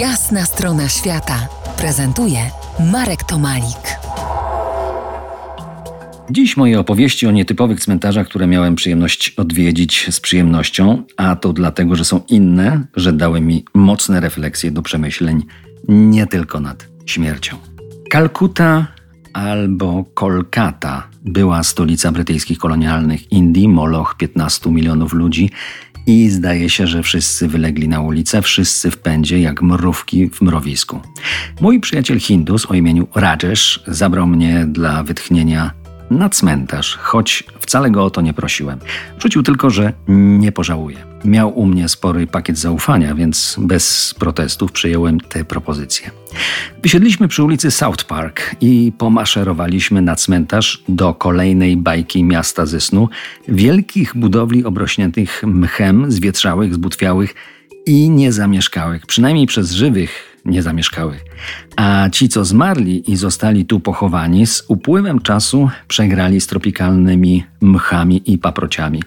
Jasna strona świata prezentuje Marek Tomalik. Dziś moje opowieści o nietypowych cmentarzach, które miałem przyjemność odwiedzić z przyjemnością, a to dlatego, że są inne, że dały mi mocne refleksje do przemyśleń nie tylko nad śmiercią. Kalkuta albo Kolkata była stolica brytyjskich kolonialnych Indii, moloch 15 milionów ludzi i zdaje się, że wszyscy wylegli na ulicę, wszyscy w pędzie jak mrówki w mrowisku. Mój przyjaciel Hindus o imieniu Rajesh zabrał mnie dla wytchnienia na cmentarz, choć wcale go o to nie prosiłem. Rzucił tylko, że nie pożałuje. Miał u mnie spory pakiet zaufania, więc bez protestów przyjąłem tę propozycję. Wysiedliśmy przy ulicy South Park i pomaszerowaliśmy na cmentarz do kolejnej bajki miasta ze snu, wielkich budowli obrośniętych mchem, zwietrzałych, zbutwiałych i niezamieszkałych, przynajmniej przez żywych nie zamieszkały. A ci, co zmarli i zostali tu pochowani, z upływem czasu przegrali z tropikalnymi mchami i paprociami.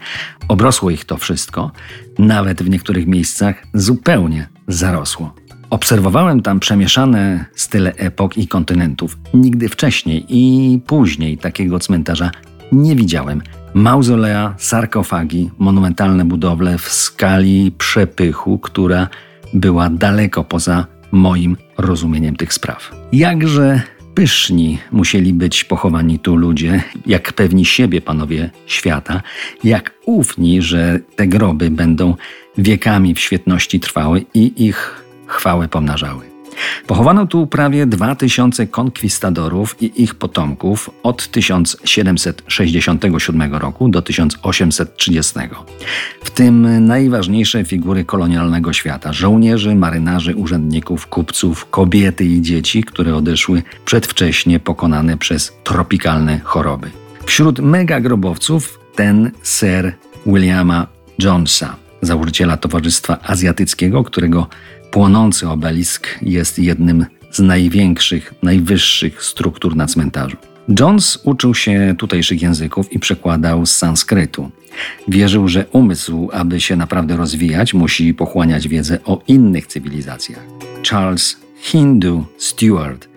Obrosło ich to wszystko, nawet w niektórych miejscach zupełnie zarosło. Obserwowałem tam przemieszane style epok i kontynentów. Nigdy wcześniej i później takiego cmentarza nie widziałem. Mauzolea, sarkofagi, monumentalne budowle w skali przepychu, która była daleko poza moim rozumieniem tych spraw. Jakże pyszni musieli być pochowani tu ludzie, jak pewni siebie panowie świata, jak ufni, że te groby będą wiekami w świetności trwały i ich chwałę pomnażały. Pochowano tu prawie 2000 konkwistadorów i ich potomków od 1767 roku do 1830. W tym najważniejsze figury kolonialnego świata: żołnierzy, marynarzy, urzędników, kupców, kobiety i dzieci, które odeszły przedwcześnie pokonane przez tropikalne choroby. Wśród megagrobowców ten Sir Williama Jonesa, założyciela Towarzystwa Azjatyckiego, którego Płonący obelisk jest jednym z największych, najwyższych struktur na cmentarzu. Jones uczył się tutejszych języków i przekładał z sanskrytu. Wierzył, że umysł, aby się naprawdę rozwijać, musi pochłaniać wiedzę o innych cywilizacjach. Charles Hindu Stewart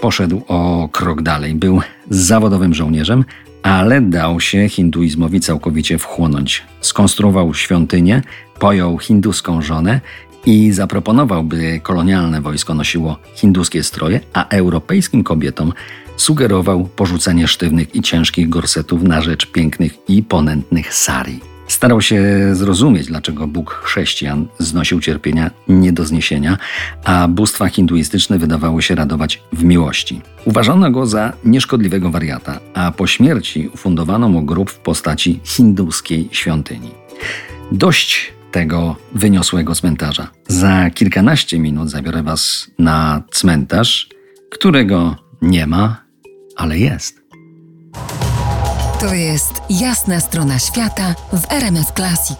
poszedł o krok dalej. Był zawodowym żołnierzem, ale dał się hinduizmowi całkowicie wchłonąć. Skonstruował świątynię, pojął hinduską żonę i zaproponował, by kolonialne wojsko nosiło hinduskie stroje, a europejskim kobietom sugerował porzucenie sztywnych i ciężkich gorsetów na rzecz pięknych i ponętnych sari. Starał się zrozumieć, dlaczego Bóg chrześcijan znosił cierpienia nie do zniesienia, a bóstwa hinduistyczne wydawały się radować w miłości. Uważano go za nieszkodliwego wariata, a po śmierci ufundowano mu grób w postaci hinduskiej świątyni. Dość tego wyniosłego cmentarza. Za kilkanaście minut zabiorę Was na cmentarz, którego nie ma, ale jest. To jest jasna strona świata w RMS Classic.